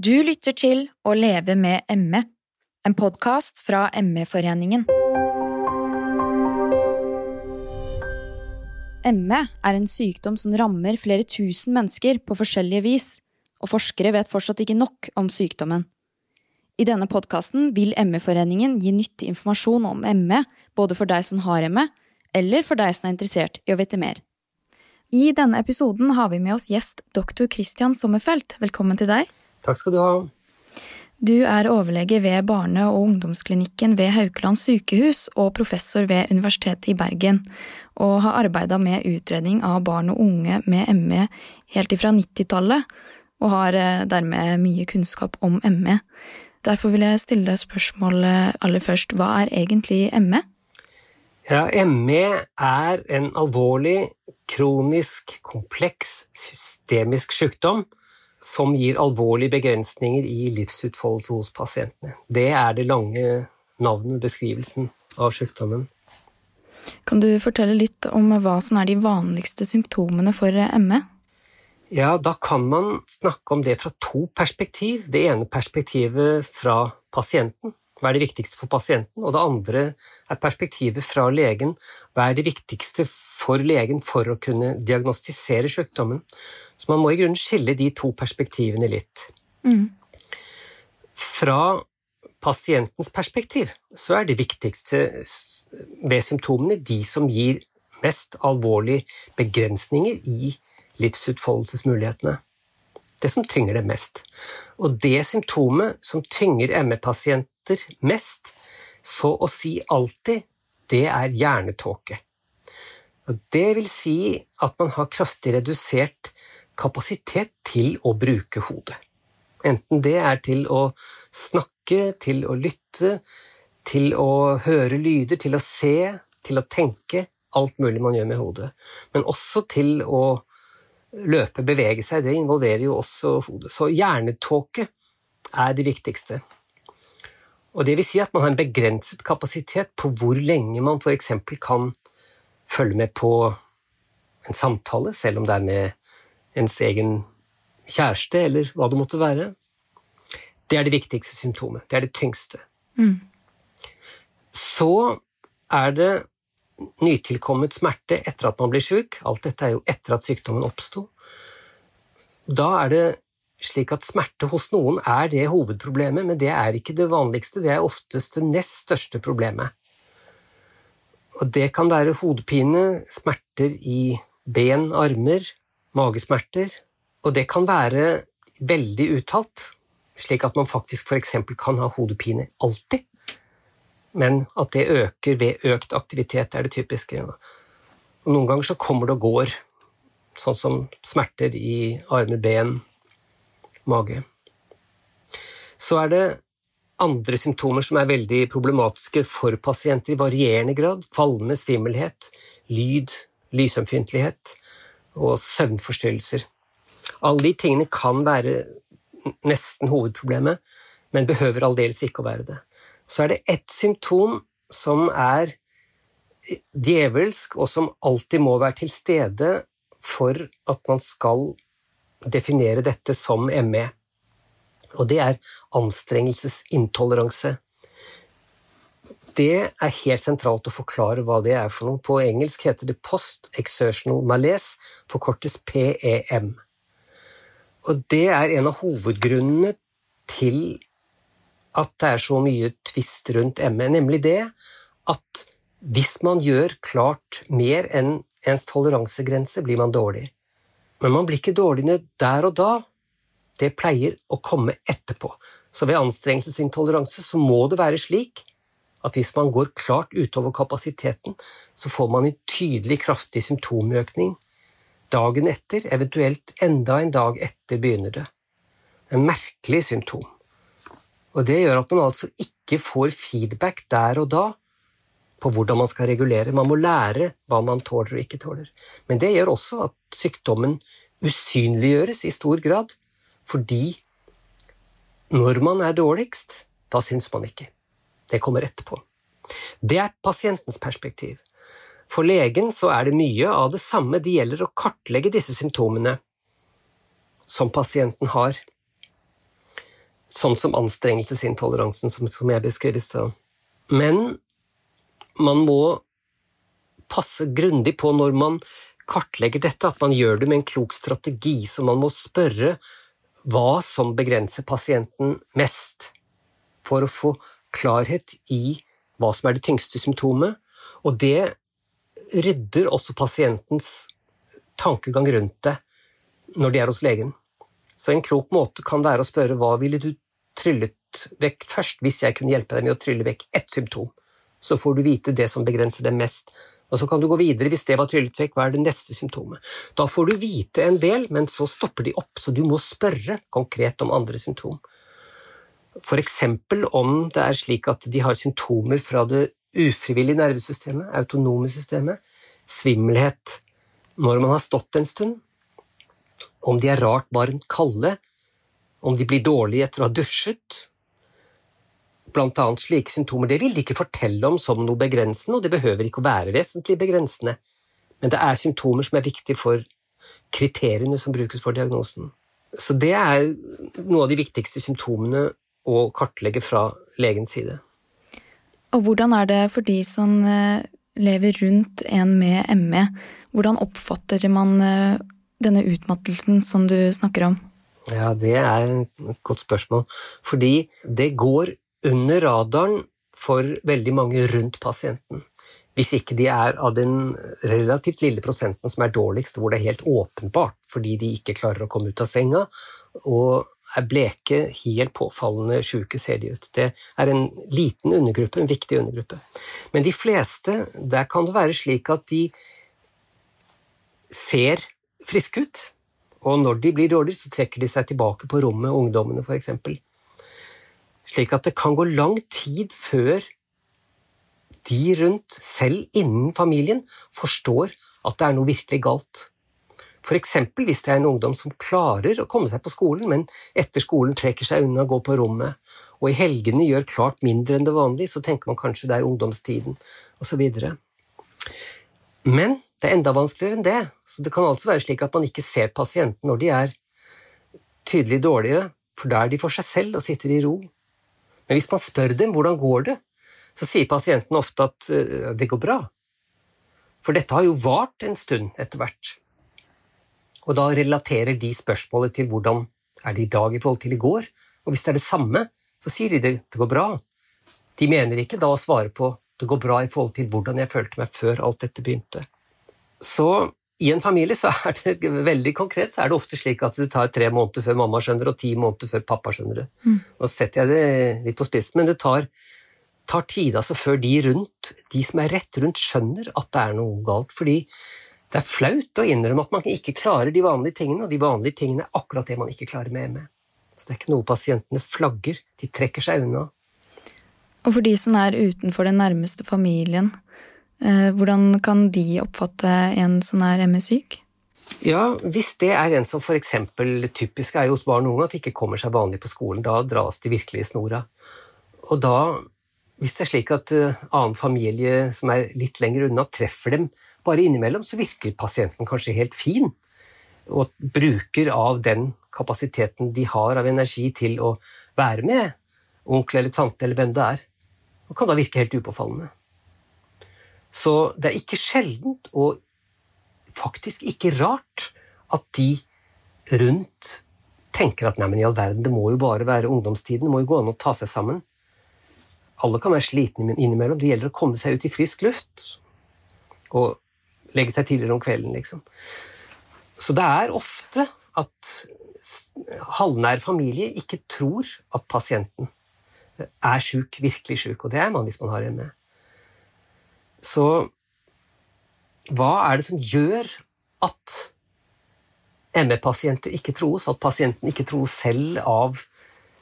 Du lytter til Å leve med ME, en podkast fra ME-foreningen. ME er en sykdom som rammer flere tusen mennesker på forskjellige vis, og forskere vet fortsatt ikke nok om sykdommen. I denne podkasten vil ME-foreningen gi nyttig informasjon om ME, både for deg som har ME, eller for deg som er interessert i å vite mer. I denne episoden har vi med oss gjest doktor Christian Sommerfelt. Velkommen til deg. Takk skal du ha. Du er overlege ved barne- og ungdomsklinikken ved Haukeland sykehus og professor ved Universitetet i Bergen, og har arbeida med utredning av barn og unge med ME helt ifra 90-tallet, og har eh, dermed mye kunnskap om ME. Derfor vil jeg stille deg spørsmålet aller først, hva er egentlig ME? Ja, ME er en alvorlig, kronisk, kompleks, systemisk sykdom som gir alvorlige begrensninger i livsutfoldelse hos pasientene. Det er det lange navnet, beskrivelsen av sykdommen. Kan du fortelle litt om hva som er de vanligste symptomene for ME? Ja, da kan man snakke om det fra to perspektiv. Det ene perspektivet fra pasienten, hva er det viktigste for pasienten? Og det andre er perspektivet fra legen, hva er det viktigste for legen for å kunne diagnostisere sykdommen? Så man må i grunnen skille de to perspektivene litt. Mm. Fra pasientens perspektiv så er det viktigste ved symptomene de som gir mest alvorlige begrensninger i livsutfoldelsesmulighetene det som tynger det mest. Og det symptomet som tynger ME-pasienter mest, så å si alltid, det er hjernetåke. Det vil si at man har kraftig redusert kapasitet til å bruke hodet. Enten det er til å snakke, til å lytte, til å høre lyder, til å se, til å tenke. Alt mulig man gjør med hodet. Men også til å løpe, bevege seg, det involverer jo også hodet. Så hjernetåke er det viktigste. Og det vil si at man har en begrenset kapasitet på hvor lenge man f.eks. kan følge med på en samtale, selv om det er med ens egen kjæreste eller hva det måtte være. Det er det viktigste symptomet. Det er det tyngste. Mm. Så er det nytilkommet smerte etter at man blir syk. Alt dette er jo etter at sykdommen oppsto. Da er det slik at smerte hos noen er det hovedproblemet, men det er ikke det vanligste, det er oftest det nest største problemet. Og det kan være hodepine, smerter i ben, armer, magesmerter, og det kan være veldig uttalt, slik at man faktisk f.eks. kan ha hodepine alltid men at det øker ved økt aktivitet, er det typiske. Og noen ganger så kommer det og går, sånn som smerter i armer, ben, mage. Så er det andre symptomer som er veldig problematiske for pasienter i varierende grad. Kvalme, svimmelhet, lyd, lysømfintlighet og søvnforstyrrelser. Alle de tingene kan være nesten hovedproblemet, men behøver aldeles ikke å være det så er det ett symptom som er djevelsk, og som alltid må være til stede for at man skal definere dette som ME. Og det er anstrengelsesintoleranse. Det er helt sentralt å forklare hva det er for noe. På engelsk heter det post exertional malaise, forkortes PEM. Og det er en av hovedgrunnene til at det er så mye tvist rundt ME, nemlig det at hvis man gjør klart mer enn ens toleransegrense, blir man dårlig. Men man blir ikke dårligere der og da. Det pleier å komme etterpå. Så ved anstrengelsesintoleranse så må det være slik at hvis man går klart utover kapasiteten, så får man en tydelig kraftig symptomøkning dagen etter, eventuelt enda en dag etter begynner det. En merkelig symptom. Og Det gjør at man altså ikke får feedback der og da på hvordan man skal regulere. Man må lære hva man tåler og ikke tåler. Men det gjør også at sykdommen usynliggjøres i stor grad, fordi når man er dårligst, da syns man ikke. Det kommer etterpå. Det er pasientens perspektiv. For legen så er det mye av det samme. Det gjelder å kartlegge disse symptomene som pasienten har. Sånn som anstrengelsesintoleransen, som, som jeg beskrev i. Men man må passe grundig på når man kartlegger dette, at man gjør det med en klok strategi, så man må spørre hva som begrenser pasienten mest, for å få klarhet i hva som er det tyngste symptomet, og det rydder også pasientens tankegang rundt det når de er hos legen. Så en klok måte kan være å spørre hva ville du tryllet vekk først hvis jeg kunne hjelpe deg med å trylle vekk ett symptom. Så får du vite det som begrenser det mest. Og så kan du gå videre hvis det var tryllet vekk, hva er det neste symptomet? Da får du vite en del, men så stopper de opp, så du må spørre konkret om andre symptom. Eksempel om det er slik at de har symptomer fra det ufrivillige nervesystemet, autonome systemet, svimmelhet når man har stått en stund, om de er rart varmt kalde, om de blir dårlige etter å ha dusjet, blant annet slike symptomer, det vil de ikke fortelle om som noe begrensende, og det behøver ikke å være vesentlig begrensende, men det er symptomer som er viktige for kriteriene som brukes for diagnosen. Så det er noe av de viktigste symptomene å kartlegge fra legens side. Og hvordan er det for de som eh, lever rundt en med ME? Hvordan oppfatter man eh, denne utmattelsen som du snakker om? Ja, det er et godt spørsmål. Fordi det går under radaren for veldig mange rundt pasienten. Hvis ikke de er av den relativt lille prosenten som er dårligst, hvor det er helt åpenbart fordi de ikke klarer å komme ut av senga og er bleke, helt påfallende sjuke ser de ut. Det er en liten undergruppe, en viktig undergruppe. Men de fleste, der kan det være slik at de ser friske ut, og når de blir dårligere, så trekker de seg tilbake på rommet, ungdommene f.eks. Slik at det kan gå lang tid før de rundt, selv innen familien, forstår at det er noe virkelig galt. F.eks. hvis det er en ungdom som klarer å komme seg på skolen, men etter skolen trekker seg unna og går på rommet, og i helgene gjør klart mindre enn det vanlige, så tenker man kanskje det er ungdomstiden, osv. Men det er enda vanskeligere enn det, så det kan altså være slik at man ikke ser pasienten når de er tydelig dårlige, for da er de for seg selv og sitter i ro. Men hvis man spør dem hvordan går det, så sier pasienten ofte at uh, det går bra. For dette har jo vart en stund etter hvert. Og da relaterer de spørsmålet til hvordan er det i dag i forhold til i går. Og hvis det er det samme, så sier de det, det går bra. De mener ikke da å svare på det går bra i forhold til hvordan jeg følte meg før alt dette begynte. Så i en familie så er det veldig konkret, så er det ofte slik at det tar tre måneder før mamma skjønner og ti måneder før pappa skjønner det. Mm. Nå setter jeg det litt på spissen, men det tar, tar tid altså før de rundt, de som er rett rundt, skjønner at det er noe galt. Fordi det er flaut å innrømme at man ikke klarer de vanlige tingene, og de vanlige tingene er akkurat det man ikke klarer med ME. Så det er ikke noe pasientene flagger, de trekker seg unna. Og for de som er utenfor den nærmeste familien, Eh, hvordan kan de oppfatte en som er ME-syk? Ja, Hvis det er en som f.eks. typisk er hos barn og unge, at de ikke kommer seg vanlig på skolen, da dras de virkelig i snora. Og da, hvis det er slik at uh, annen familie som er litt lenger unna, treffer dem bare innimellom, så virker pasienten kanskje helt fin, og bruker av den kapasiteten de har av energi til å være med onkel eller tante eller hvem det er, og kan da virke helt upåfallende. Så det er ikke sjeldent, og faktisk ikke rart, at de rundt tenker at nei, men i all verden, det må jo bare være ungdomstiden, det må jo gå an å ta seg sammen. Alle kan være slitne innimellom, det gjelder å komme seg ut i frisk luft og legge seg tidligere om kvelden, liksom. Så det er ofte at halvnær familie ikke tror at pasienten er sjuk, virkelig sjuk, og det er man hvis man har ME. Så hva er det som gjør at ME-pasienter ikke troes, at pasienten ikke troes selv av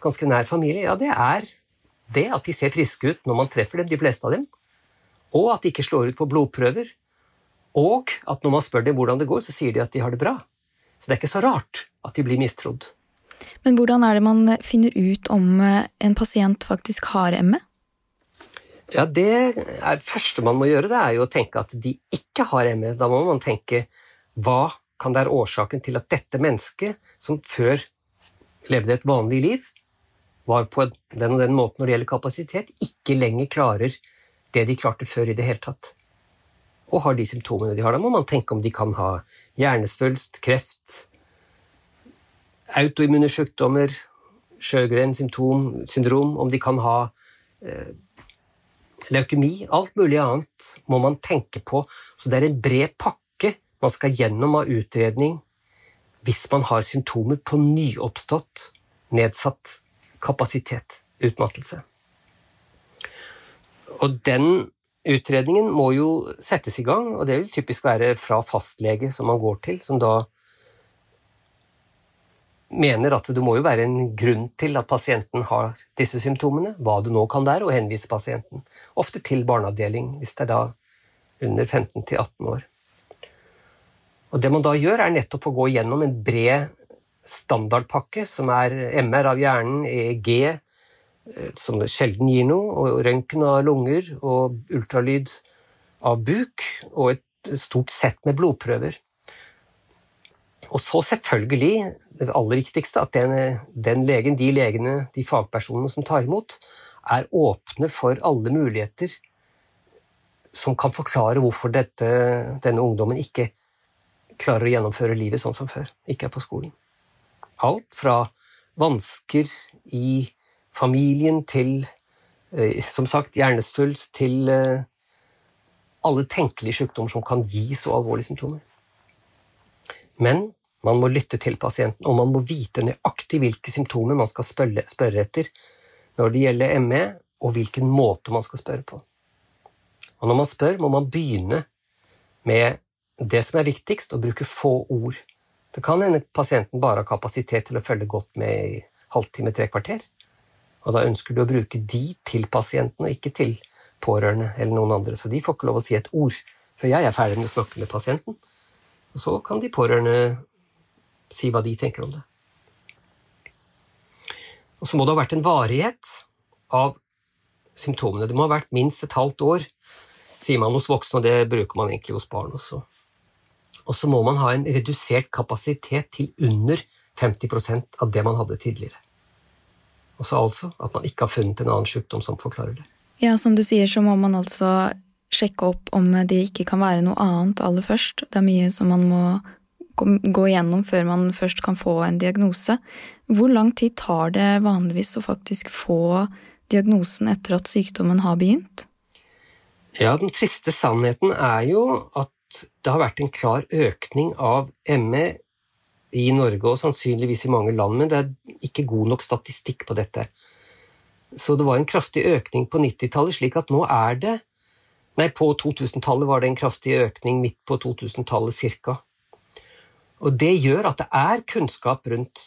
ganske nær familie? Ja, det er det at de ser friske ut når man treffer dem, de fleste av dem, og at de ikke slår ut på blodprøver, og at når man spør dem hvordan det går, så sier de at de har det bra. Så det er ikke så rart at de blir mistrodd. Men hvordan er det man finner ut om en pasient faktisk har ME? Ja, Det er første man må gjøre, det er jo å tenke at de ikke har ME. Da må man tenke hva kan være årsaken til at dette mennesket, som før levde et vanlig liv, var på den og den måten når det gjelder kapasitet, ikke lenger klarer det de klarte før i det hele tatt, og har de symptomene de har. Da må man tenke om de kan ha hjernesvulst, kreft, autoimmune sykdommer, Sjøgrens syndrom, om de kan ha eh, leukemi, alt mulig annet må man tenke på. Så det er en bred pakke man skal gjennom av utredning hvis man har symptomer på nyoppstått, nedsatt kapasitet, utmattelse. Og den utredningen må jo settes i gang, og det vil typisk være fra fastlege som man går til, som da mener at det må jo være en grunn til at pasienten har disse symptomene, hva det nå kan være, og henvise pasienten ofte til barneavdeling hvis det er da under 15 til 18 år. Og Det man da gjør, er nettopp å gå gjennom en bred standardpakke, som er MR av hjernen, EEG, eh, som sjelden gir noe, og røntgen av lunger, og ultralyd av buk, og et stort sett med blodprøver. Og så selvfølgelig, det aller viktigste, at den, den, legen, de legene, de fagpersonene som tar imot, er åpne for alle muligheter som kan forklare hvorfor dette, denne ungdommen ikke klarer å gjennomføre livet sånn som før, ikke er på skolen. Alt fra vansker i familien til, eh, som sagt, hjernesvulst til eh, alle tenkelige sykdommer som kan gi så alvorlige symptomer. Men man må lytte til pasienten, og man må vite nøyaktig hvilke symptomer man skal spørre, spørre etter når det gjelder ME, og hvilken måte man skal spørre på. Og når man spør, må man begynne med det som er viktigst, å bruke få ord. Det kan hende pasienten bare har kapasitet til å følge godt med i halvtime, tre kvarter. Og da ønsker du å bruke de til pasienten, og ikke til pårørende eller noen andre. Så de får ikke lov å si et ord før jeg er ferdig med å snakke med pasienten. Og så kan de pårørende si hva de tenker om det. Og så må det ha vært en varighet av symptomene. Det må ha vært minst et halvt år, sier man hos voksne, og det bruker man egentlig hos barn også. Og så må man ha en redusert kapasitet til under 50% av det man hadde tidligere. Og så altså at man ikke har funnet en annen sykdom som forklarer det. Ja, som du sier, så må man altså sjekke opp om det ikke kan være noe annet aller først. Det er mye som man må gå igjennom før man først kan få en diagnose. Hvor lang tid tar det vanligvis å faktisk få diagnosen etter at sykdommen har begynt? Ja, Den triste sannheten er jo at det har vært en klar økning av ME i Norge og sannsynligvis i mange land, men det er ikke god nok statistikk på dette. Så det var en kraftig økning på 90-tallet, slik at nå er det Nei, på 2000-tallet var det en kraftig økning, midt på 2000-tallet cirka. Og det gjør at det er kunnskap rundt.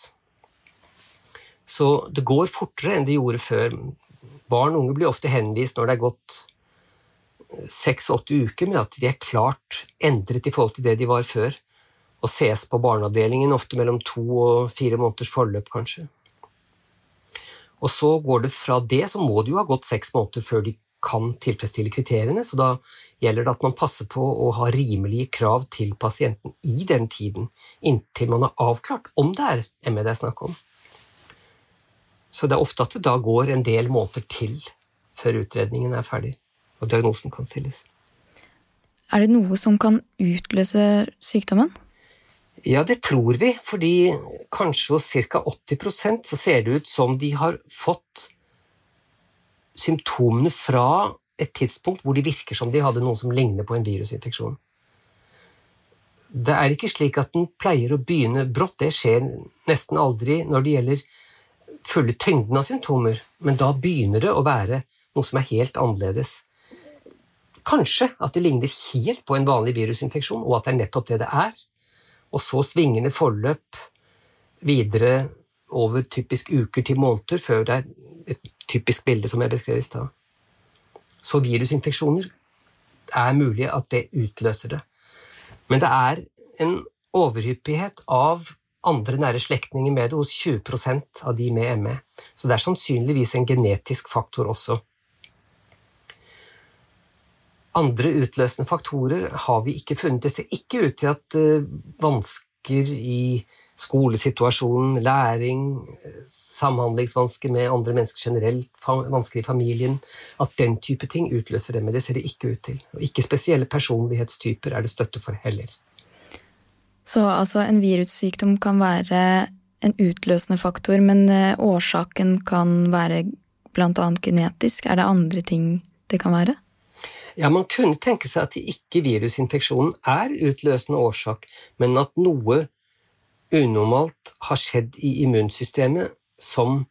Så det går fortere enn det gjorde før. Barn og unge blir ofte henvist når det er gått seks-åtte uker med at de er klart endret i forhold til det de var før, og ses på barneavdelingen ofte mellom to og fire måneders forløp, kanskje. Og så går det fra det, så må det jo ha gått seks måneder før de kan tilfredsstille kriteriene, så da gjelder det at man passer på å ha rimelige krav til pasienten i den tiden, inntil man har avklart om det er ME det er snakk om. Så det er ofte at det da går en del måneder til før utredningen er ferdig og diagnosen kan stilles. Er det noe som kan utløse sykdommen? Ja, det tror vi, fordi kanskje hos ca. 80% så ser det ut som de har fått symptomene fra et tidspunkt hvor de virker som de hadde noe som ligner på en virusinfeksjon. Det er ikke slik at den pleier å begynne brått, det skjer nesten aldri når det gjelder fulle tyngden av symptomer, men da begynner det å være noe som er helt annerledes. Kanskje at det ligner helt på en vanlig virusinfeksjon, og at det er nettopp det det er, og så svingende forløp videre over typisk uker til måneder før det er et typisk bilde som jeg beskrev i stad. Så virusinfeksjoner er mulig at det utløser det. Men det er en overhyppighet av andre nære slektninger med det hos 20% av de med ME. Så det er sannsynligvis en genetisk faktor også. Andre utløsende faktorer har vi ikke funnet. Det ser ikke ut til at uh, vansker i skolesituasjonen, læring, samhandlingsvansker med andre mennesker generelt, vansker i familien At den type ting utløser men det ser det ikke ut til. Og ikke spesielle personlighetstyper er det støtte for heller. Så altså en virussykdom kan være en utløsende faktor, men eh, årsaken kan være bl.a. genetisk? Er det andre ting det kan være? Ja, Man kunne tenke seg at ikke-virusinfeksjonen er utløsende årsak, men at noe unormalt har skjedd i immunsystemet som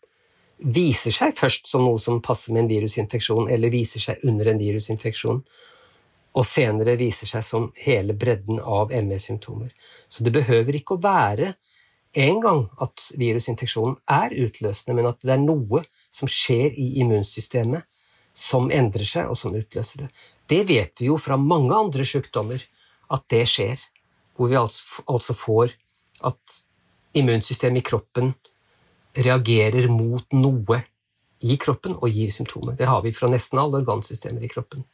viser seg først som noe som passer med en virusinfeksjon, eller viser seg under en virusinfeksjon, og senere viser seg som hele bredden av ME-symptomer. Så det behøver ikke å være en gang at virusinfeksjonen er utløsende, men at det er noe som skjer i immunsystemet som endrer seg, og som utløser det. Det vet vi jo fra mange andre sykdommer at det skjer, hvor vi altså, altså får at immunsystemet i kroppen reagerer mot noe i kroppen og gir symptomer. Det har vi fra nesten alle organsystemer i kroppen.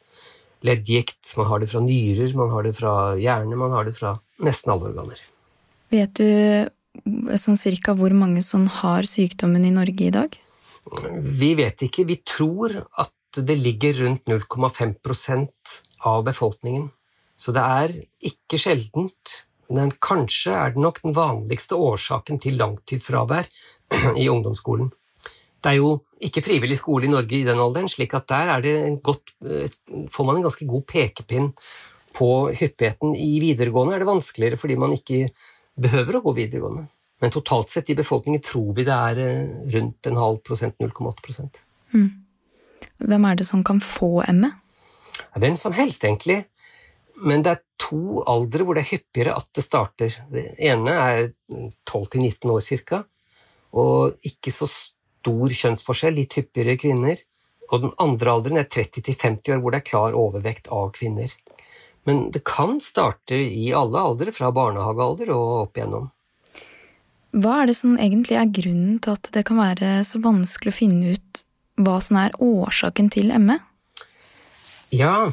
Leddgikt, man har det fra nyrer, man har det fra hjerne, man har det fra nesten alle organer. Vet du sånn cirka hvor mange som har sykdommen i Norge i dag? Vi vet ikke. Vi tror at det ligger rundt 0,5% av befolkningen. Så det er ikke sjeldent, men kanskje er det nok den vanligste årsaken til langtidsfravær i ungdomsskolen. Det er jo ikke frivillig skole i Norge i den alderen, slik at der godt, eh, får man en ganske god pekepinn på hyppigheten. I videregående er det vanskeligere fordi man ikke behøver å gå videregående. Men totalt sett i befolkningen tror vi det er eh, rundt en halv prosent, 0,8 mm. Hvem er det som kan få ME? Hvem som helst, egentlig. Men det er to aldre hvor det er hyppigere at det starter. Det ene er 12-19 år ca. Og ikke så stor kjønnsforskjell, litt hyppigere kvinner. Og den andre alderen er 30-50 år, hvor det er klar overvekt av kvinner. Men det kan starte i alle aldre, fra barnehagealder og opp igjennom. Hva er det som egentlig er grunnen til at det kan være så vanskelig å finne ut hva som er årsaken til ME? Ja,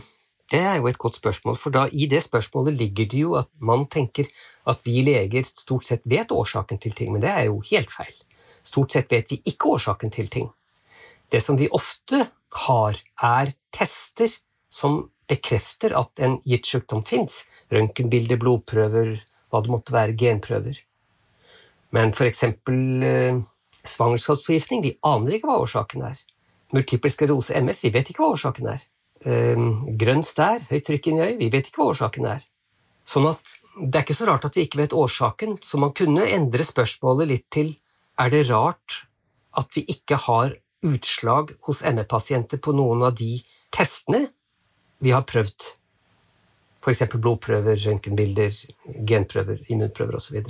det er jo et godt spørsmål, for da i det spørsmålet ligger det jo at man tenker at vi leger stort sett vet årsaken til ting, men det er jo helt feil. Stort sett vet vi ikke årsaken til ting. Det som vi ofte har, er tester som bekrefter at en gitt sykdom fins. Røntgenbilder, blodprøver, hva det måtte være, genprøver. Men eksempel eh, svangerskapsforgiftning, vi aner ikke hva årsaken er multiple sklerose, MS, vi vet ikke hva årsaken er. Ehm, grønn stær, høyt trykk inn i øyet, vi vet ikke hva årsaken er. Sånn at det er ikke så rart at vi ikke vet årsaken, så man kunne endre spørsmålet litt til er det rart at vi ikke har utslag hos ME-pasienter på noen av de testene vi har prøvd, f.eks. blodprøver, røntgenbilder, genprøver, immunprøver osv.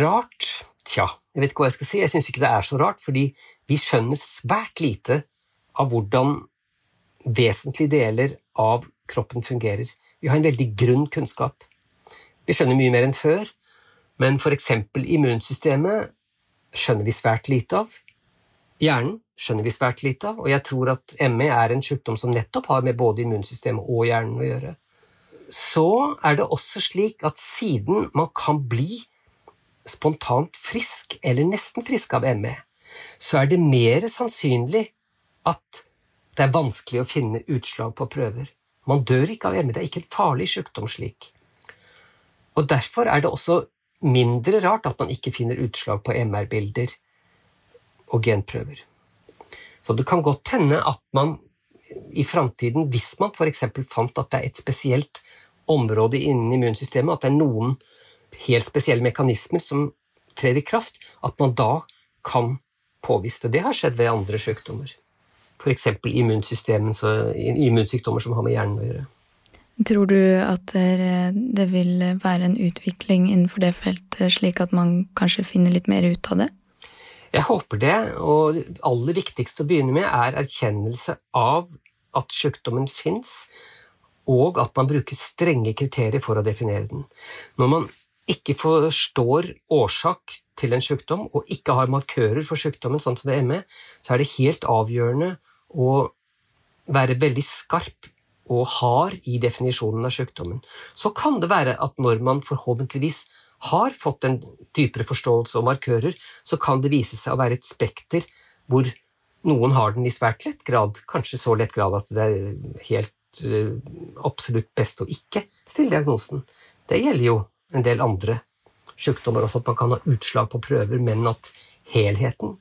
Rart? Tja, jeg vet ikke hva jeg skal si. Jeg syns ikke det er så rart, fordi vi skjønner svært lite av hvordan vesentlige deler av kroppen fungerer. Vi har en veldig grunn kunnskap. Vi skjønner mye mer enn før, men f.eks. immunsystemet skjønner vi svært lite av. Hjernen skjønner vi svært lite av, og jeg tror at ME er en sykdom som nettopp har med både immunsystemet og hjernen å gjøre. Så er det også slik at siden man kan bli spontant frisk, eller nesten frisk av ME, så er det mer sannsynlig at det er vanskelig å finne utslag på prøver. Man dør ikke av ME, det er ikke en farlig sykdom slik. Og Derfor er det også mindre rart at man ikke finner utslag på MR-bilder og genprøver. Så det kan godt hende at man i framtiden, hvis man f.eks. fant at det er et spesielt område innen immunsystemet, at det er noen helt spesielle mekanismer som trer i kraft, at man da kan påvise det. Det har skjedd ved andre sykdommer. F.eks. immunsykdommer som har med hjernen å gjøre. Tror du at det vil være en utvikling innenfor det feltet, slik at man kanskje finner litt mer ut av det? Jeg håper det, og det aller viktigste å begynne med er erkjennelse av at sykdommen fins, og at man bruker strenge kriterier for å definere den. Når man ikke forstår årsak til en sykdom, og ikke har markører for sykdommen, sånn som ved ME, så er det helt avgjørende å være veldig skarp og hard i definisjonen av sykdommen. Så kan det være at når man forhåpentligvis har fått en dypere forståelse og markører, så kan det vise seg å være et spekter hvor noen har den i svært lett grad, kanskje så lett grad at det er helt uh, absolutt best å ikke stille diagnosen. Det gjelder jo en del andre sykdommer også, at man kan ha utslag på prøver, men at helheten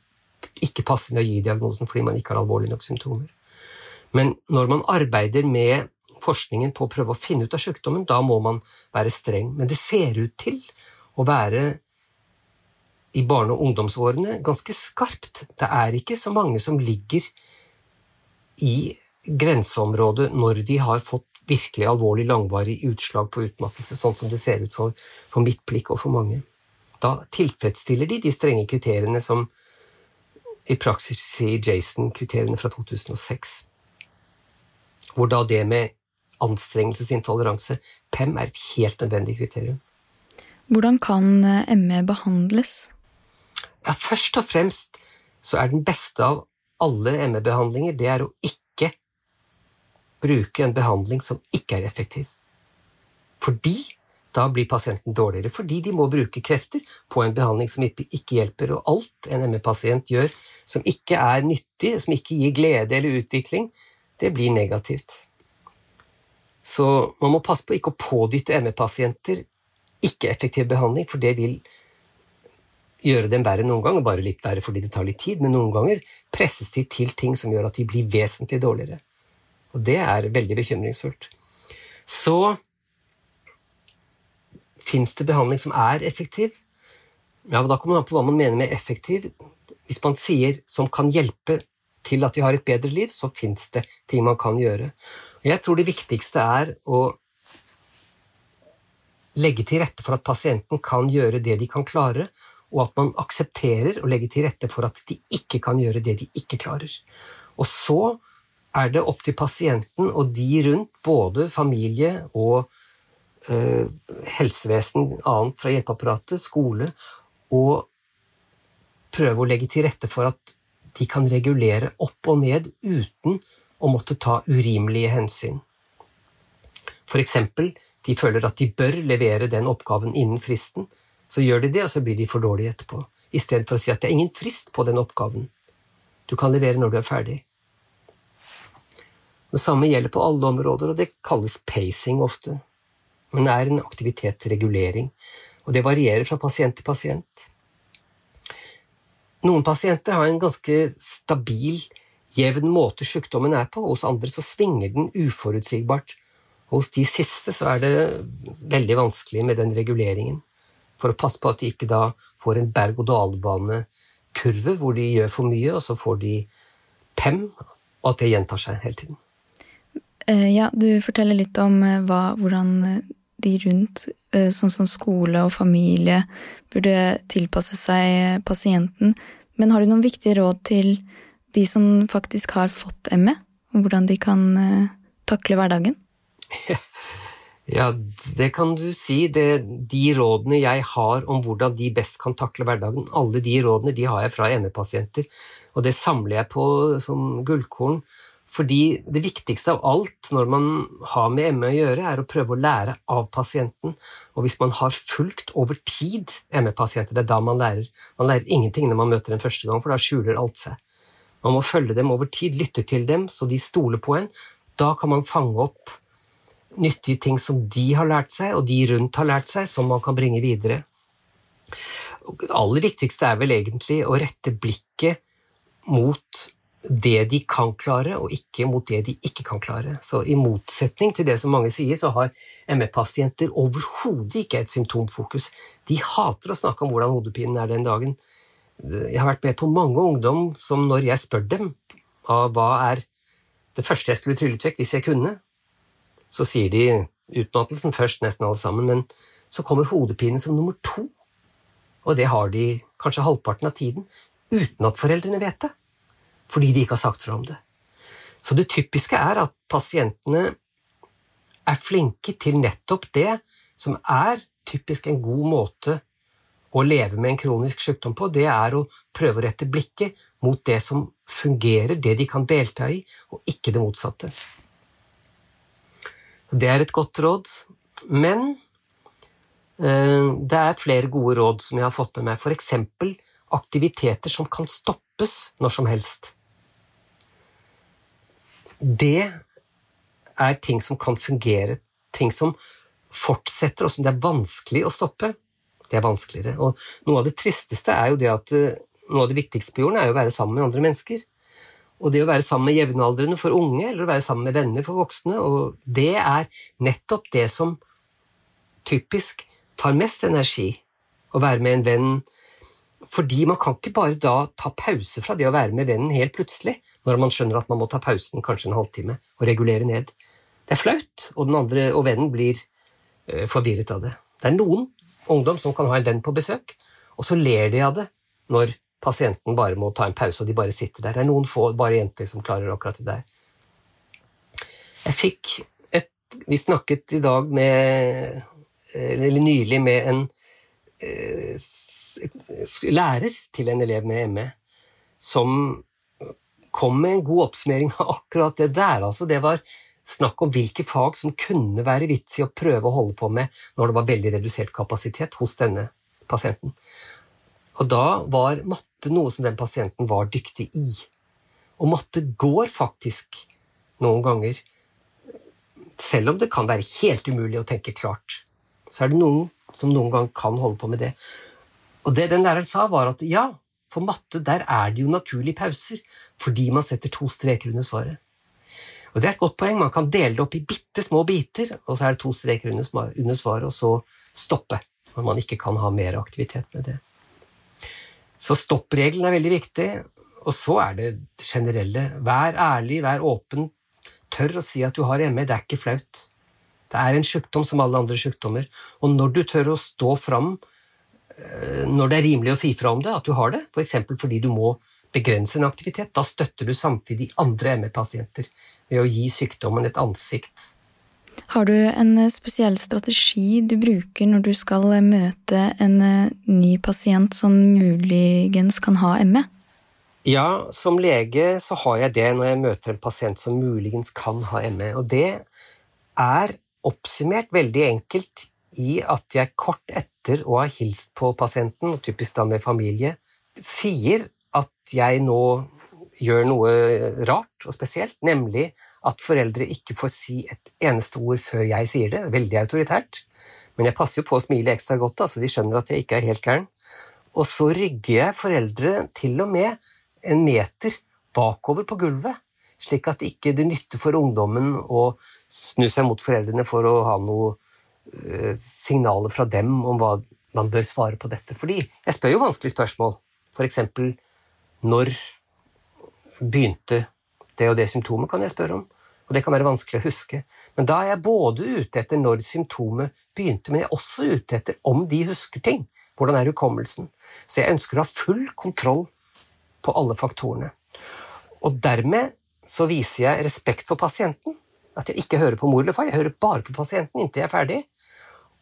ikke passer med å gi diagnosen fordi man ikke har alvorlige nok symptomer. Men når man arbeider med forskningen på å prøve å finne ut av sykdommen, da må man være streng. Men det ser ut til å være i barne- og ungdomsårene ganske skarpt. Det er ikke så mange som ligger i grenseområdet når de har fått virkelig alvorlig langvarig utslag på utmattelse, sånn som det ser ut for, for mitt blikk og for mange. Da tilfredsstiller de de strenge kriteriene som i praksis sier Jason-kriteriene fra 2006. Hvor da det med anstrengelsesintoleranse, PEM, er et helt nødvendig kriterium. Hvordan kan eh, ME behandles? Ja, først og fremst så er den beste av alle ME-behandlinger det er å ikke bruke en behandling som ikke er effektiv. Fordi da blir pasienten dårligere, fordi de må bruke krefter på en behandling som ikke hjelper. Og alt en ME-pasient gjør som ikke er nyttig, som ikke gir glede eller utvikling, det blir negativt. Så man må passe på ikke å pådytte ME-pasienter ikke-effektiv behandling, for det vil gjøre dem verre noen ganger, bare litt verre fordi det tar litt tid, men noen ganger presses de til ting som gjør at de blir vesentlig dårligere. Og det er veldig bekymringsfullt. Så fins det behandling som er effektiv. Ja, Da kommer det an på hva man mener med effektiv. Hvis man sier som kan hjelpe til at de har et bedre liv, så fins det ting man kan gjøre. Jeg tror det viktigste er å legge til rette for at pasienten kan gjøre det de kan klare, og at man aksepterer å legge til rette for at de ikke kan gjøre det de ikke klarer. Og så er det opp til pasienten og de rundt, både familie og eh, helsevesen, annet fra hjelpeapparatet, skole, å prøve å legge til rette for at de kan regulere opp og ned uten å måtte ta urimelige hensyn. Eksempel, de føler at de bør levere den oppgaven innen fristen, så gjør de det, og så blir de for dårlige etterpå. I stedet for å si at det er ingen frist på den oppgaven. Du kan levere når du er ferdig. Det samme gjelder på alle områder, og det kalles pacing ofte. Men det er en aktivitetsregulering, og det varierer fra pasient til pasient. Noen pasienter har en ganske stabil, jevn måte sykdommen er på, hos andre så svinger den uforutsigbart. Hos de siste så er det veldig vanskelig med den reguleringen, for å passe på at de ikke da får en berg-og-dal-bane-kurve hvor de gjør for mye, og så får de PEM, og at det gjentar seg hele tiden. Eh, ja, du forteller litt om eh, hva, hvordan eh, de rundt, sånn som skole og familie, burde tilpasse seg pasienten. Men har du noen viktige råd til de som faktisk har fått ME, om hvordan de kan takle hverdagen? Ja, det kan du si. Det, de rådene jeg har om hvordan de best kan takle hverdagen, alle de rådene de har jeg fra ME-pasienter, og det samler jeg på som gullkorn. Fordi det viktigste av alt når man har med ME å gjøre, er å prøve å lære av pasienten. Og hvis man har fulgt over tid ME-pasienter, det er da man lærer. Man lærer ingenting når man møter dem første gang, for da skjuler alt seg. Man må følge dem over tid, lytte til dem så de stoler på en. Da kan man fange opp nyttige ting som de har lært seg, og de rundt har lært seg, som man kan bringe videre. Det aller viktigste er vel egentlig å rette blikket mot det de kan klare, og ikke mot det de ikke kan klare. Så i motsetning til det som mange sier, så har ME-pasienter overhodet ikke et symptomfokus. De hater å snakke om hvordan hodepinen er den dagen. Jeg har vært med på mange ungdom som når jeg spør dem av hva er det første jeg skulle tryllet vekk hvis jeg kunne, så sier de utmattelsen først, nesten alle sammen, men så kommer hodepinen som nummer to. Og det har de kanskje halvparten av tiden, uten at foreldrene vet det fordi de ikke har sagt fra om det. Så det typiske er at pasientene er flinke til nettopp det som er typisk en god måte å leve med en kronisk sykdom på, det er å prøve å rette blikket mot det som fungerer, det de kan delta i, og ikke det motsatte. Det er et godt råd, men Eh, det er flere gode råd som jeg har fått med meg, f.eks. aktiviteter som kan stoppes når som helst. Det er ting som kan fungere, ting som fortsetter, og som det er vanskelig å stoppe. Det er vanskeligere. Og noe av det tristeste er jo det at eh, noe av det viktigste på jorden er jo å være sammen med andre mennesker. Og det å være sammen med jevnaldrende for unge, eller å være sammen med venner for voksne, og det er nettopp det som typisk tar mest energi. Å være med en venn. Fordi man kan ikke bare da ta pause fra det å være med vennen helt plutselig, når man skjønner at man må ta pausen kanskje en halvtime og regulere ned. Det er flaut, og andre og vennen blir uh, forvirret av det. Det er noen ungdom som kan ha en venn på besøk, og så ler de av det når pasienten bare må ta en pause, og de bare sitter der. Det er noen få, bare jenter, som klarer akkurat det der. Jeg fikk et Vi snakket i dag med Eller nylig med en eh, lærer til en elev med ME som kom med en god oppsummering av akkurat det der. Altså, det var snakk om hvilke fag som kunne være vits i å prøve å holde på med når det var veldig redusert kapasitet hos denne pasienten. Og da var matte noe som den pasienten var dyktig i. Og matte går faktisk noen ganger, selv om det kan være helt umulig å tenke klart, så er det noen som noen gang kan holde på med det. Og det den læreren sa, var at ja, for matte der er det jo naturlige pauser, fordi man setter to streker under svaret. Og Det er et godt poeng. Man kan dele det opp i bitte små biter, og så er det to streker under svaret, og så stoppe. Når man ikke kan ha mer aktivitet med det. Så stoppregelen er veldig viktig. Og så er det generelle. Vær ærlig, vær åpen. Tør å si at du har ME. Det er ikke flaut. Det er en sykdom som alle andre sykdommer. Og når du tør å stå fram eh, når det er rimelig å si fra om det, at du har det, f.eks. For fordi du må begrense en aktivitet, da støtter du samtidig andre ME-pasienter ved å gi sykdommen et ansikt har du en eh, spesiell strategi du bruker når du skal eh, møte en ny pasient som muligens kan ha ME? Ja, som lege så har jeg det når jeg møter en pasient som muligens kan ha ME. Og det er oppsummert veldig enkelt i at jeg kort etter å ha hilst på pasienten, og typisk da med familie, sier at jeg nå gjør noe rart og spesielt, nemlig at foreldre ikke får si et eneste ord før jeg sier det. Veldig autoritært. Men jeg passer jo på å smile ekstra godt, da, så de skjønner at jeg ikke er helt gæren. Og så rygger jeg foreldre til og med en meter bakover på gulvet, slik at ikke det nytter for ungdommen å snu seg mot foreldrene for å ha noe uh, signaler fra dem om hva man bør svare på dette. Fordi jeg spør jo vanskelige spørsmål. Eksempel når begynte det og det symptomet, kan jeg spørre om. Og det kan være vanskelig å huske. Men da er jeg både ute etter når symptomet begynte, men jeg er også ute etter om de husker ting. Hvordan er hukommelsen? Så jeg ønsker å ha full kontroll på alle faktorene. Og dermed så viser jeg respekt for pasienten. At jeg ikke hører på mor eller far, jeg hører bare på pasienten inntil jeg er ferdig.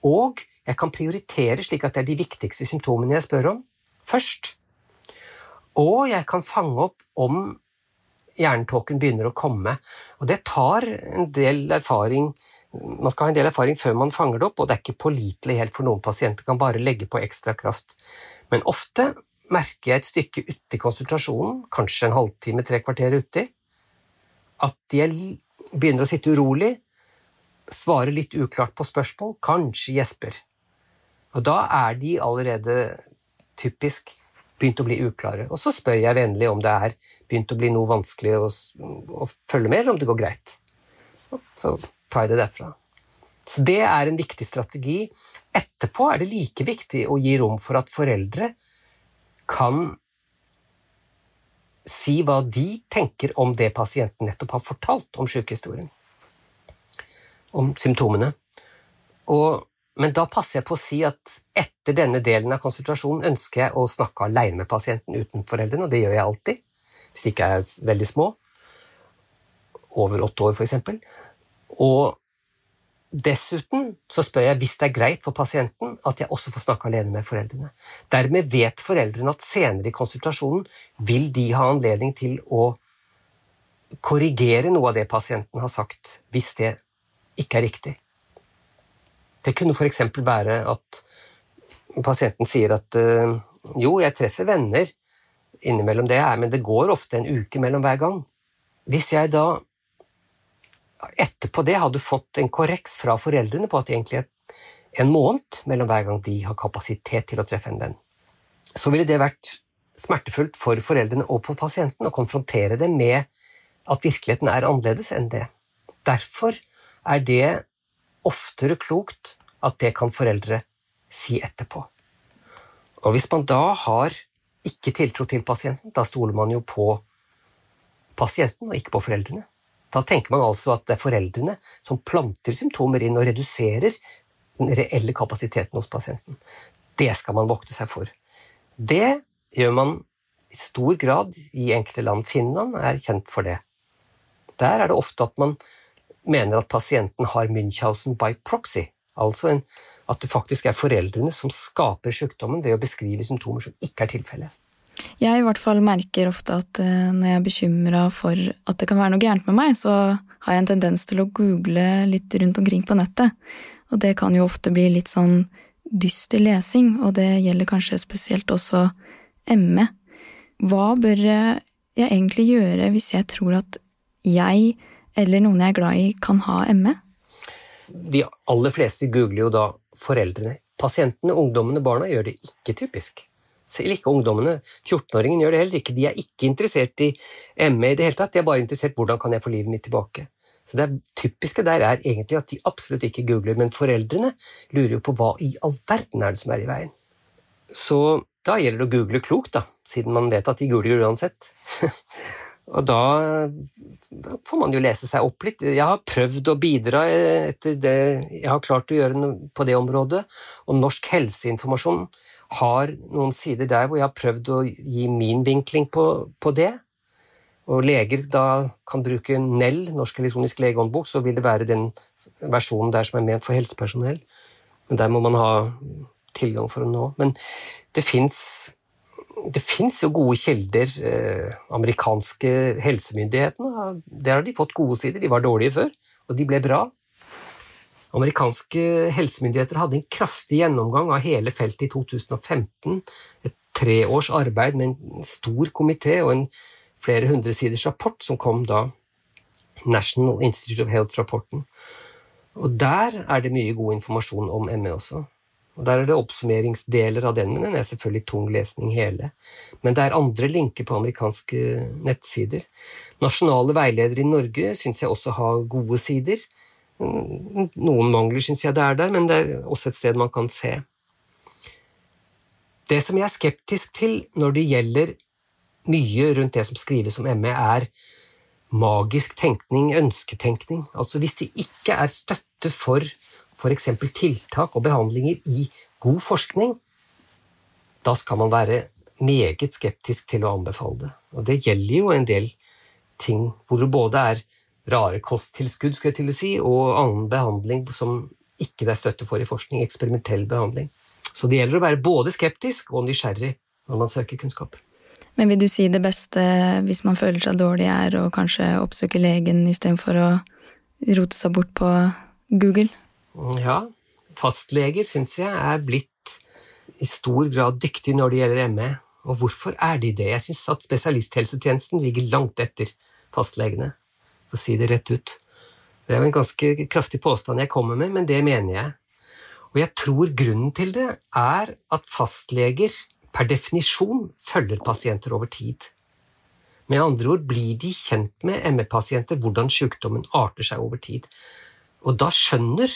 Og jeg kan prioritere slik at det er de viktigste symptomene jeg spør om, først. Og jeg kan fange opp om hjernetåken begynner å komme. Og det tar en del erfaring man skal ha en del erfaring før man fanger det opp, og det er ikke pålitelig helt for noen pasienter. kan bare legge på ekstra kraft. Men ofte merker jeg et stykke uti konsultasjonen, kanskje en halvtime, tre kvarter uti, at de begynner å sitte urolig, svare litt uklart på spørsmål, kanskje gjesper. Og da er de allerede typisk begynt å bli uklare. Og så spør jeg vennlig om det er begynt å bli noe vanskelig å, å følge med, eller om det går greit. Så tar jeg det derfra. Så det er en viktig strategi. Etterpå er det like viktig å gi rom for at foreldre kan si hva de tenker om det pasienten nettopp har fortalt om sykehistorien. Om symptomene. Og men da passer jeg på å si at etter denne delen av konsultasjonen ønsker jeg å snakke alene med pasienten uten foreldrene, og det gjør jeg alltid, hvis de ikke er veldig små. Over åtte år, f.eks. Og dessuten så spør jeg hvis det er greit for pasienten at jeg også får snakke alene med foreldrene. Dermed vet foreldrene at senere i konsultasjonen vil de ha anledning til å korrigere noe av det pasienten har sagt, hvis det ikke er riktig. Det kunne f.eks. være at pasienten sier at eh, jo, jeg treffer venner innimellom det jeg er, men det går ofte en uke mellom hver gang. Hvis jeg da etterpå det hadde fått en korreks fra foreldrene på at egentlig en måned mellom hver gang de har kapasitet til å treffe en venn, så ville det vært smertefullt for foreldrene og for pasienten å konfrontere det med at virkeligheten er annerledes enn det. Derfor er det oftere klokt at det kan foreldre si etterpå. Og hvis man da har ikke tiltro til pasienten, da stoler man jo på pasienten og ikke på foreldrene. Da tenker man altså at det er foreldrene som planter symptomer inn og reduserer den reelle kapasiteten hos pasienten. Det skal man vokte seg for. Det gjør man i stor grad i enkelte land. Finland er kjent for det. Der er det ofte at man mener at pasienten har Münchhausen by proxy, altså at det faktisk er foreldrene som skaper sykdommen ved å beskrive symptomer som ikke er tilfellet. Jeg i hvert fall merker ofte at eh, når jeg er bekymra for at det kan være noe gærent med meg, så har jeg en tendens til å google litt rundt omkring på nettet. Og det kan jo ofte bli litt sånn dyster lesing, og det gjelder kanskje spesielt også ME. Hva bør jeg egentlig gjøre hvis jeg tror at jeg eller noen jeg er glad i, kan ha ME? De aller fleste googler jo da foreldrene. Pasientene, ungdommene, barna gjør det ikke typisk. Selv ikke ungdommene. 14-åringen gjør det heller ikke. De er ikke interessert i ME i det hele tatt, de er bare interessert i hvordan kan jeg få livet mitt tilbake. Så det typiske der er egentlig at de absolutt ikke googler, men foreldrene lurer jo på hva i all verden er det som er i veien. Så da gjelder det å google klokt, da, siden man vet at de googler uansett. Og da, da, får man jo lese seg opp litt. Jeg har prøvd å bidra etter det jeg har klart å gjøre på det området, og Norsk helseinformasjon har noen sider der hvor jeg har prøvd å gi min vinkling på, på det. Og leger da kan bruke NEL, Norsk elektronisk legehåndbok, så vil det være den versjonen der som er ment for helsepersonell. Men der må man ha tilgang for å nå. Men det fins jo gode kilder. Eh, amerikanske helsemyndighetene der har de fått gode sider. De var dårlige før, og de ble bra. Amerikanske helsemyndigheter hadde en kraftig gjennomgang av hele feltet i 2015. Et treårs arbeid med en stor komité og en flere hundre siders rapport som kom da, National Institute of Health-rapporten. Og Der er det mye god informasjon om ME også. Og Der er det oppsummeringsdeler av den, men den er selvfølgelig tung lesning hele. Men det er andre linker på amerikanske nettsider. Nasjonale veiledere i Norge syns jeg også har gode sider. Noen mangler syns jeg det er der, men det er også et sted man kan se. Det som jeg er skeptisk til når det gjelder mye rundt det som skrives om ME, er magisk tenkning, ønsketenkning. Altså hvis det ikke er støtte for f.eks. tiltak og behandlinger i god forskning, da skal man være meget skeptisk til å anbefale det. Og det gjelder jo en del ting hvor det både er rare kosttilskudd skulle jeg til å si, og annen behandling som ikke det er støtte for i forskning, eksperimentell behandling. Så det gjelder å være både skeptisk og nysgjerrig når man søker kunnskap. Men vil du si det beste hvis man føler seg dårlig, er å kanskje oppsøke legen istedenfor å rote seg bort på Google? Ja, fastleger syns jeg er blitt i stor grad dyktig når det gjelder ME. Og hvorfor er de det? Jeg syns at spesialisthelsetjenesten ligger langt etter fastlegene å si det rett ut. Det er jo en ganske kraftig påstand jeg kommer med, men det mener jeg. Og jeg tror grunnen til det er at fastleger per definisjon følger pasienter over tid. Med andre ord blir de kjent med ME-pasienter hvordan sykdommen arter seg over tid. Og da skjønner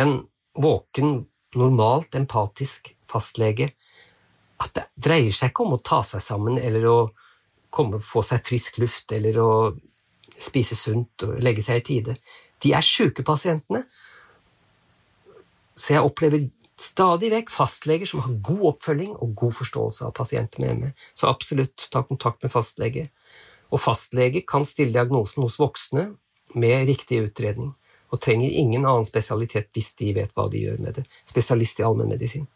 en våken, normalt empatisk fastlege at det dreier seg ikke om å ta seg sammen eller å komme, få seg frisk luft eller å spise sunt og legge seg i tide. De er sjuke, pasientene. Så jeg opplever stadig vekk fastleger som har god oppfølging og god forståelse av pasienter med ME. Så absolutt ta kontakt med fastlege. Og fastlege kan stille diagnosen hos voksne med riktig utredning, og trenger ingen annen spesialitet hvis de vet hva de gjør med det. Spesialist i allmennmedisin.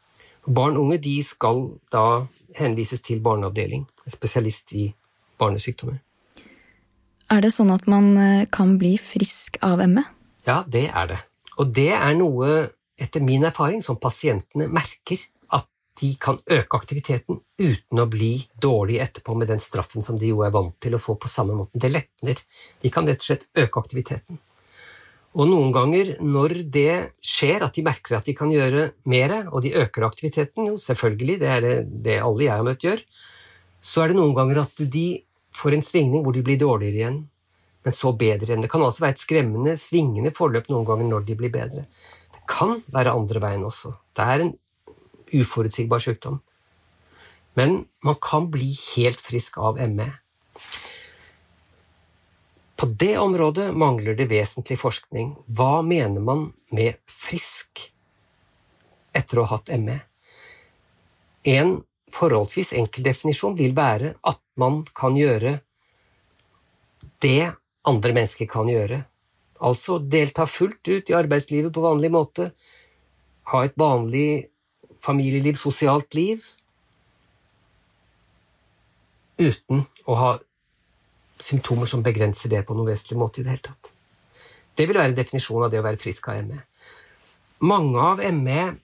Barn og unge de skal da henvises til barneavdeling, spesialist i barnesykdommer. Er det sånn at man eh, kan bli frisk av ME? Ja, det er det. Og det er noe etter min erfaring, som pasientene merker at de kan øke aktiviteten uten å bli dårlige etterpå med den straffen som de jo er vant til å få på samme måte. Det letner. De kan rett og slett øke aktiviteten. Og noen ganger når det skjer, at de merker at de kan gjøre mer, og de øker aktiviteten, jo selvfølgelig, det er det, det alle jeg har møtt gjør, så er det noen ganger at de får en svingning hvor de blir dårligere igjen, men så bedre igjen. Det kan altså være et skremmende, svingende forløp noen ganger når de blir bedre. Det kan være andre veien også. Det er en uforutsigbar sykdom. Men man kan bli helt frisk av ME. På det området mangler det vesentlig forskning. Hva mener man med frisk etter å ha hatt ME? En forholdsvis enkel definisjon vil være at man kan gjøre det andre mennesker kan gjøre. Altså delta fullt ut i arbeidslivet på vanlig måte, ha et vanlig familieliv, sosialt liv, uten å ha symptomer som begrenser det på noen vesentlig måte i det hele tatt. Det vil være definisjonen av det å være frisk av ME. Mange, av ME,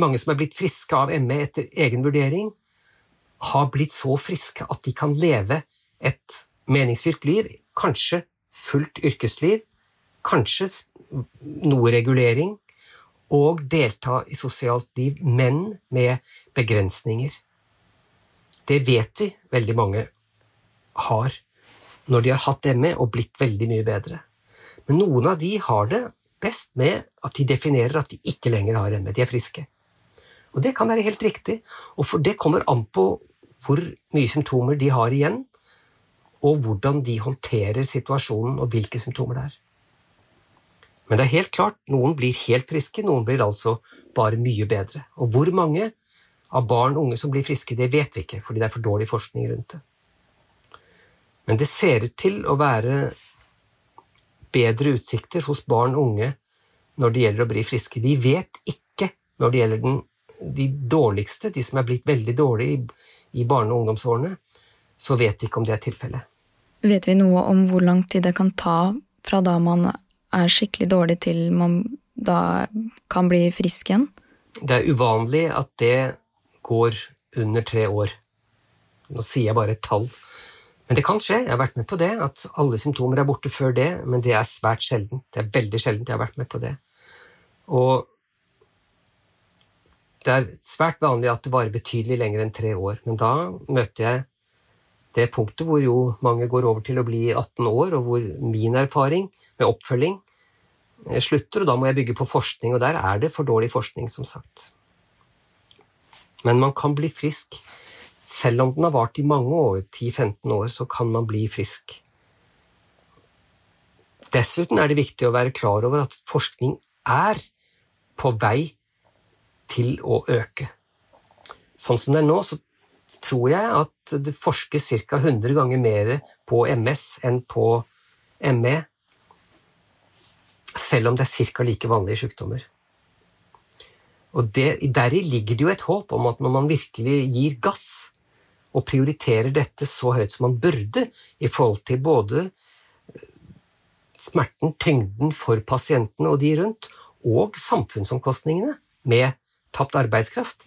mange som er blitt friske av ME etter egen vurdering, har blitt så friske at de kan leve et meningsfylt liv, kanskje fullt yrkesliv, kanskje noe regulering, og delta i sosialt liv, men med begrensninger. Det vet vi veldig mange har når de har hatt ME og blitt veldig mye bedre. Men noen av de har det best med at de definerer at de ikke lenger har ME, de er friske. Og det kan være helt riktig, og for det kommer an på hvor mye symptomer de har igjen, og hvordan de håndterer situasjonen og hvilke symptomer det er. Men det er helt klart, noen blir helt friske, noen blir altså bare mye bedre. Og hvor mange av barn og unge som blir friske, det vet vi ikke, fordi det er for dårlig forskning rundt det. Men det ser ut til å være bedre utsikter hos barn og unge når det gjelder å bli friske. Vi vet ikke når det gjelder den, de dårligste, de som er blitt veldig dårlige i, i barne- og ungdomsårene, så vet vi ikke om det er tilfellet. Vet vi noe om hvor lang tid det kan ta fra da man er skikkelig dårlig til man da kan bli frisk igjen? Det er uvanlig at det går under tre år. Nå sier jeg bare et tall. Men det kan skje, jeg har vært med på det, at alle symptomer er borte før det, men det er svært sjeldent. Det er veldig sjeldent jeg har vært med på det. Og det er svært vanlig at det varer betydelig lenger enn tre år, men da møtte jeg det punktet hvor jo mange går over til å bli 18 år, og hvor min erfaring med oppfølging slutter, og da må jeg bygge på forskning, og der er det for dårlig forskning, som sagt. Men man kan bli frisk selv om den har vart i mange år, 10-15 år, så kan man bli frisk. Dessuten er det viktig å være klar over at forskning er på vei til å øke. Sånn som det er nå, så tror jeg at det forskes ca. 100 ganger mer på MS enn på ME, selv om det er ca. like vanlige sykdommer. Og Deri ligger det jo et håp om at når man virkelig gir gass, og prioriterer dette så høyt som man burde i forhold til både eh, smerten, tyngden for pasientene og de rundt, og samfunnsomkostningene med tapt arbeidskraft,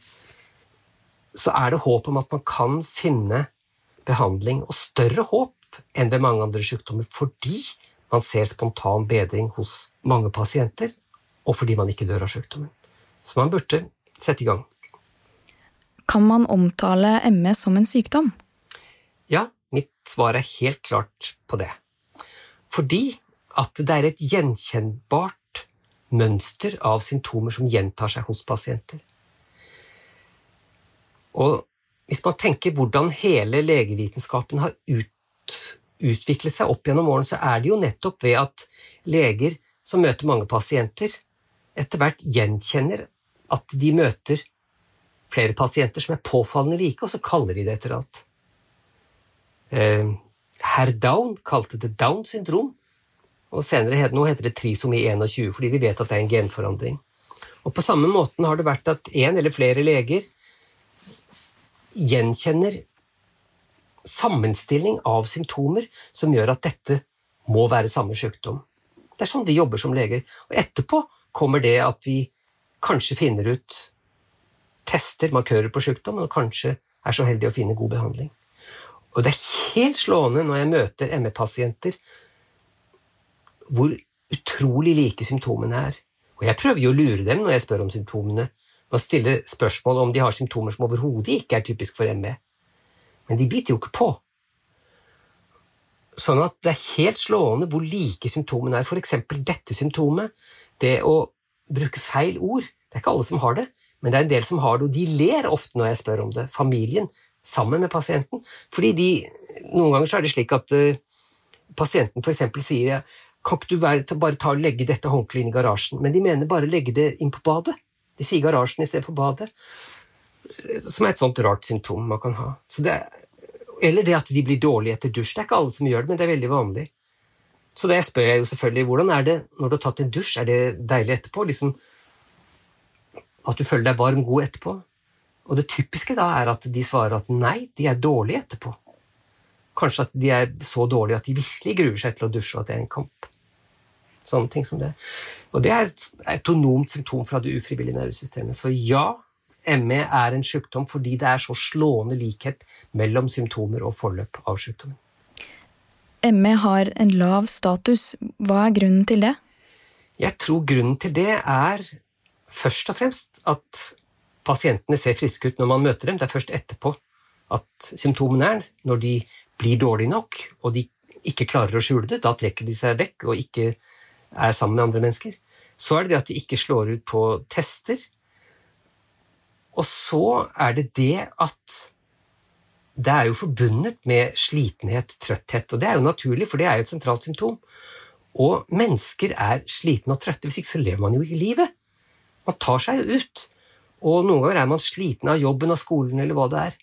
så er det håp om at man kan finne behandling, og større håp enn ved mange andre sykdommer, fordi man ser spontan bedring hos mange pasienter, og fordi man ikke dør av sykdommen. Så man burde sette i gang. Kan man omtale ME som en sykdom? Ja, mitt svar er helt klart på det. Fordi at det er et gjenkjennbart mønster av symptomer som gjentar seg hos pasienter. Og hvis man tenker hvordan hele legevitenskapen har ut, utviklet seg opp gjennom årene, så er det jo nettopp ved at leger som møter mange pasienter, etter hvert gjenkjenner at de møter flere pasienter som er påfallende like, og så kaller de det et eller annet. Eh, Herr Down kalte det Down syndrom, og senere nå heter det trisomi 21, fordi vi vet at det er en genforandring. Og På samme måten har det vært at én eller flere leger gjenkjenner sammenstilling av symptomer som gjør at dette må være samme sykdom. Det er sånn vi jobber som leger. Og etterpå kommer det at vi kanskje finner ut tester, markører på sykdom, og kanskje er så heldig å finne god behandling. Og det er helt slående når jeg møter ME-pasienter, hvor utrolig like symptomene er. Og jeg prøver jo å lure dem når jeg spør om symptomene, ved å stille spørsmål om de har symptomer som overhodet ikke er typisk for ME. Men de biter jo ikke på. Sånn at det er helt slående hvor like symptomene er. Eksempel dette symptomet, det å bruke feil ord. Det er ikke alle som har det, men det er en del som har det, og de ler ofte når jeg spør om det. Familien sammen med pasienten. Fordi de, Noen ganger så er det slik at uh, pasienten f.eks. sier kan ikke du bare ta og legge dette håndkleet inn i garasjen? Men de mener bare legge det inn på badet. De sier garasjen istedenfor badet. Som er et sånt rart symptom man kan ha. Det, eller det at de blir dårlige etter dusj. Det er ikke alle som gjør det, men det er veldig vanlig. Så det spør jeg jo selvfølgelig hvordan er det når du har tatt en dusj, er det deilig etterpå? Liksom, at du føler deg varm, god etterpå? Og det typiske da er at de svarer at nei, de er dårlige etterpå. Kanskje at de er så dårlige at de virkelig gruer seg til å dusje, og at det er en kamp. Sånne ting som det. Og det er et autonomt symptom fra det ufrivillige nervesystemet. Så ja, ME er en sykdom fordi det er så slående likhet mellom symptomer og forløp av sykdommen. ME har en lav status. Hva er grunnen til det? Jeg tror grunnen til det er først og fremst at pasientene ser friske ut når man møter dem. Det er først etterpå at symptomene er når de blir dårlige nok, og de ikke klarer å skjule det. Da trekker de seg vekk og ikke er sammen med andre mennesker. Så er det det at de ikke slår ut på tester. Og så er det det at det er jo forbundet med slitenhet, trøtthet, og det er jo naturlig, for det er jo et sentralt symptom. Og mennesker er slitne og trøtte, hvis ikke så lever man jo ikke livet. Man tar seg jo ut. Og noen ganger er man sliten av jobben, av skolen eller hva det er.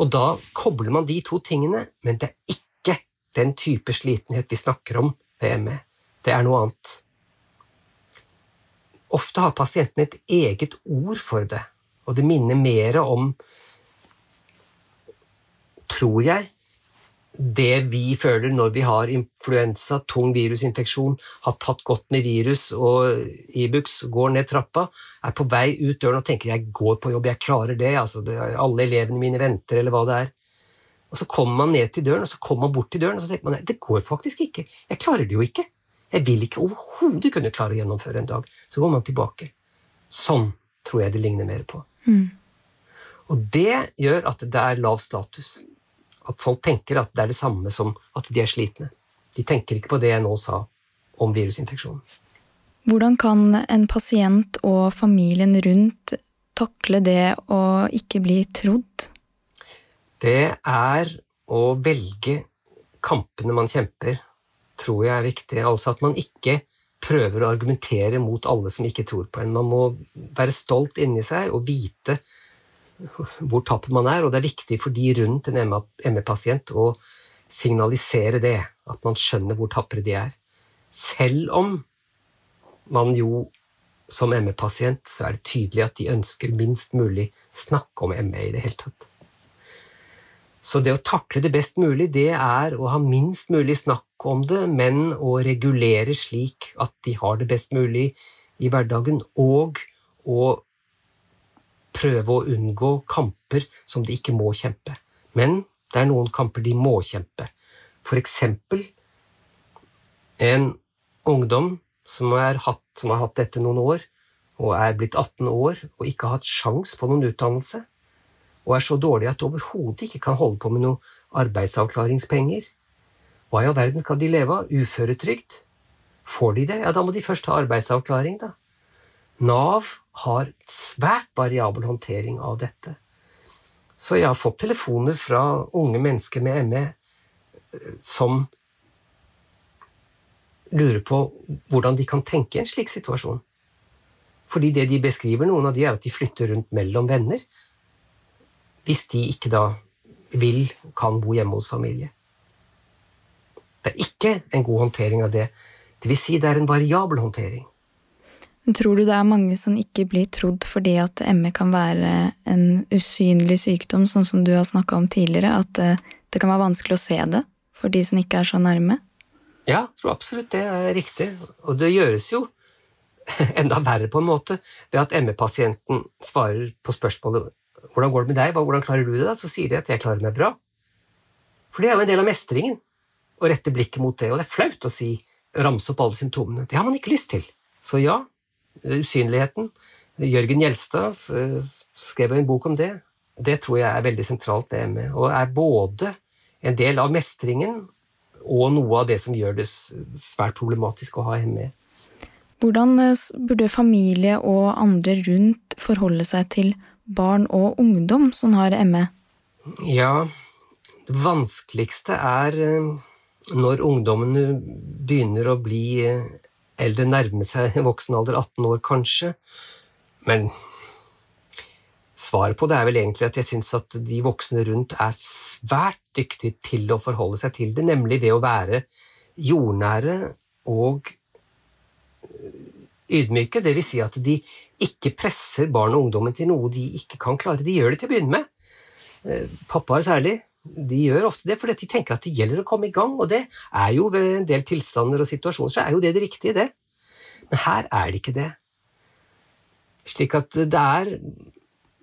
Og da kobler man de to tingene, men det er ikke den type slitenhet vi snakker om ved ME. Det er noe annet. Ofte har pasienten et eget ord for det, og det minner mer om tror jeg, det vi føler når vi har influensa, tung virusinfeksjon, har tatt godt med virus og Ibux, går ned trappa, er på vei ut døren og tenker 'jeg går på jobb, jeg klarer det', altså, det alle elevene mine venter, eller hva det er. Og så kommer man ned til døren, og så kommer man bort til døren, og så tenker man 'det går faktisk ikke', jeg klarer det jo ikke'. Jeg vil ikke overhodet kunne klare å gjennomføre en dag. Så går man tilbake. Sånn tror jeg det ligner mer på. Mm. Og det gjør at det er lav status at folk tenker at det er det samme som at de er slitne. De tenker ikke på det jeg nå sa om virusinfeksjonen. Hvordan kan en pasient og familien rundt takle det å ikke bli trodd? Det er å velge kampene man kjemper, tror jeg er viktig. Altså at man ikke prøver å argumentere mot alle som ikke tror på en. Man må være stolt inni seg og vite hvor tapper man er, og det er viktig for de rundt en ME-pasient å signalisere det, at man skjønner hvor tapre de er. Selv om man jo som ME-pasient så er det tydelig at de ønsker minst mulig snakk om ME i det hele tatt. Så det å takle det best mulig, det er å ha minst mulig snakk om det, men å regulere slik at de har det best mulig i hverdagen, og å prøve å unngå kamper som de ikke må kjempe. Men det er noen kamper de må kjempe. For eksempel en ungdom som, hatt, som har hatt dette noen år, og er blitt 18 år og ikke har hatt sjans på noen utdannelse, og er så dårlig at de overhodet ikke kan holde på med noe arbeidsavklaringspenger. Hva i all verden skal de leve av? Uføretrygd? Får de det? Ja, da må de først ha arbeidsavklaring, da. Nav har svært variabel håndtering av dette. Så jeg har fått telefoner fra unge mennesker med ME eh, som lurer på hvordan de kan tenke i en slik situasjon. Fordi det de beskriver, noen av de, er at de flytter rundt mellom venner. Hvis de ikke da vil, kan bo hjemme hos familie. Det er ikke en god håndtering av det. Det vil si, det er en variabel håndtering. Tror du det er mange som ikke blir trodd fordi at ME kan være en usynlig sykdom, sånn som du har snakka om tidligere? At eh, det kan være vanskelig å se det for de som ikke er så nærme? Ja, jeg tror absolutt det er riktig. Og det gjøres jo enda verre på en måte ved at ME-pasienten svarer på spørsmålet hvordan går det med deg, hvordan klarer du det, da? så sier de at jeg klarer meg bra. For det er jo en del av mestringen å rette blikket mot det, og det er flaut å si, ramse opp alle symptomene. Det har man ikke lyst til. Så ja, usynligheten. Jørgen Gjelstad skrev en bok om det. Det tror jeg er veldig sentralt, det med, og er både en del av mestringen og noe av det som gjør det svært problematisk å ha ME. Hvordan eh, burde familie og andre rundt forholde seg til barn og ungdom som har ME? Ja, det vanskeligste er eh, når ungdommene begynner å bli eh, eldre, nærme seg voksen alder, 18 år kanskje. Men svaret på det er vel egentlig at jeg syns at de voksne rundt er svært dyktige til å forholde seg til det, nemlig ved å være jordnære og ydmyke. Det vil si at de ikke presser barn og ungdommen til noe de ikke kan klare. De gjør det til å begynne med. Eh, pappaer særlig. De gjør ofte det fordi de tenker at det gjelder å komme i gang, og det er jo ved en del tilstander og situasjoner så er jo det det riktige, det. Men her er det ikke det. Slik at det er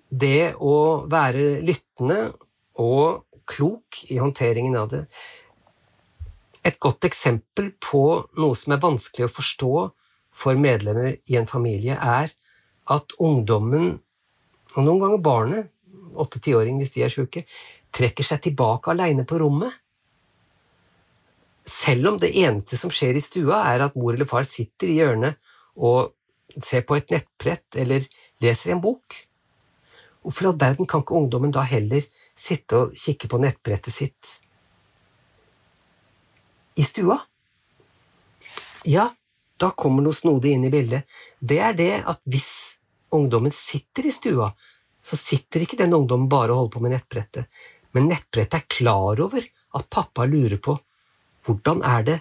det å være lyttende og klok i håndteringen av det. Et godt eksempel på noe som er vanskelig å forstå for medlemmer i en familie, er at ungdommen, og noen ganger barnet, åtte-tiåring hvis de er sjuke, trekker seg tilbake aleine på rommet. Selv om det eneste som skjer i stua, er at mor eller far sitter i hjørnet og ser på et nettbrett eller leser en bok. Hvorfor i all verden kan ikke ungdommen da heller sitte og kikke på nettbrettet sitt i stua? Ja, da kommer noe snodig inn i bildet. Det er det at hvis ungdommen sitter i stua, så sitter ikke den ungdommen bare og holder på med nettbrettet, men nettbrettet er klar over at pappa lurer på hvordan er det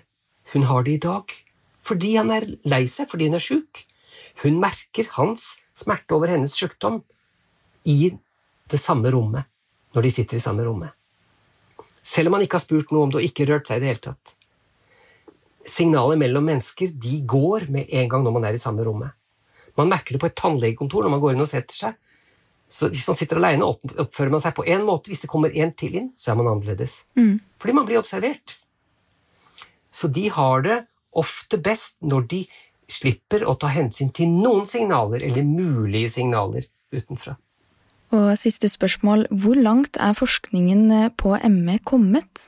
hun har det i dag, fordi han er lei seg fordi hun er sjuk. Hun merker hans smerte over hennes sjukdom i det samme rommet, når de sitter i samme rommet. Selv om han ikke har spurt noe om det og ikke rørt seg i det hele tatt signaler mellom mennesker de går med en gang når man er i samme rommet. Man merker det på et tannlegekontor når man går inn og setter seg. Så Hvis man sitter alene, oppfører man seg på én måte. Hvis det kommer en til inn, så er man annerledes. Mm. Fordi man blir observert. Så de har det ofte best når de slipper å ta hensyn til noen signaler, eller mulige signaler, utenfra. Og siste spørsmål, hvor langt er forskningen på ME kommet?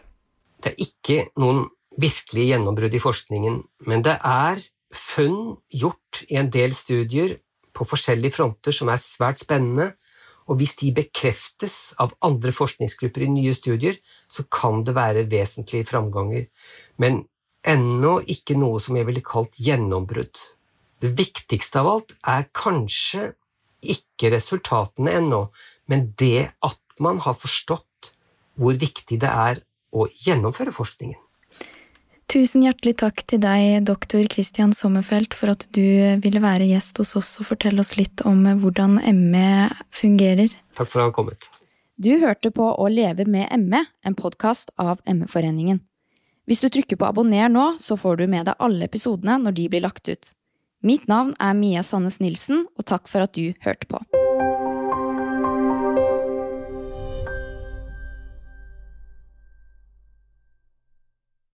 Det er ikke noen virkelig gjennombrudd i forskningen, men det er funn gjort i en del studier på forskjellige fronter som er svært spennende, og hvis de bekreftes av andre forskningsgrupper i nye studier, så kan det være vesentlige framganger, men ennå ikke noe som jeg ville kalt gjennombrudd. Det viktigste av alt er kanskje ikke resultatene ennå, men det at man har forstått hvor viktig det er å gjennomføre forskningen. Tusen hjertelig takk til deg, doktor Christian Sommerfelt, for at du ville være gjest hos oss og fortelle oss litt om hvordan ME fungerer. Takk for at du har kommet. Du hørte på Å leve med ME, en podkast av ME-foreningen. Hvis du trykker på abonner nå, så får du med deg alle episodene når de blir lagt ut. Mitt navn er Mia Sandnes Nilsen, og takk for at du hørte på.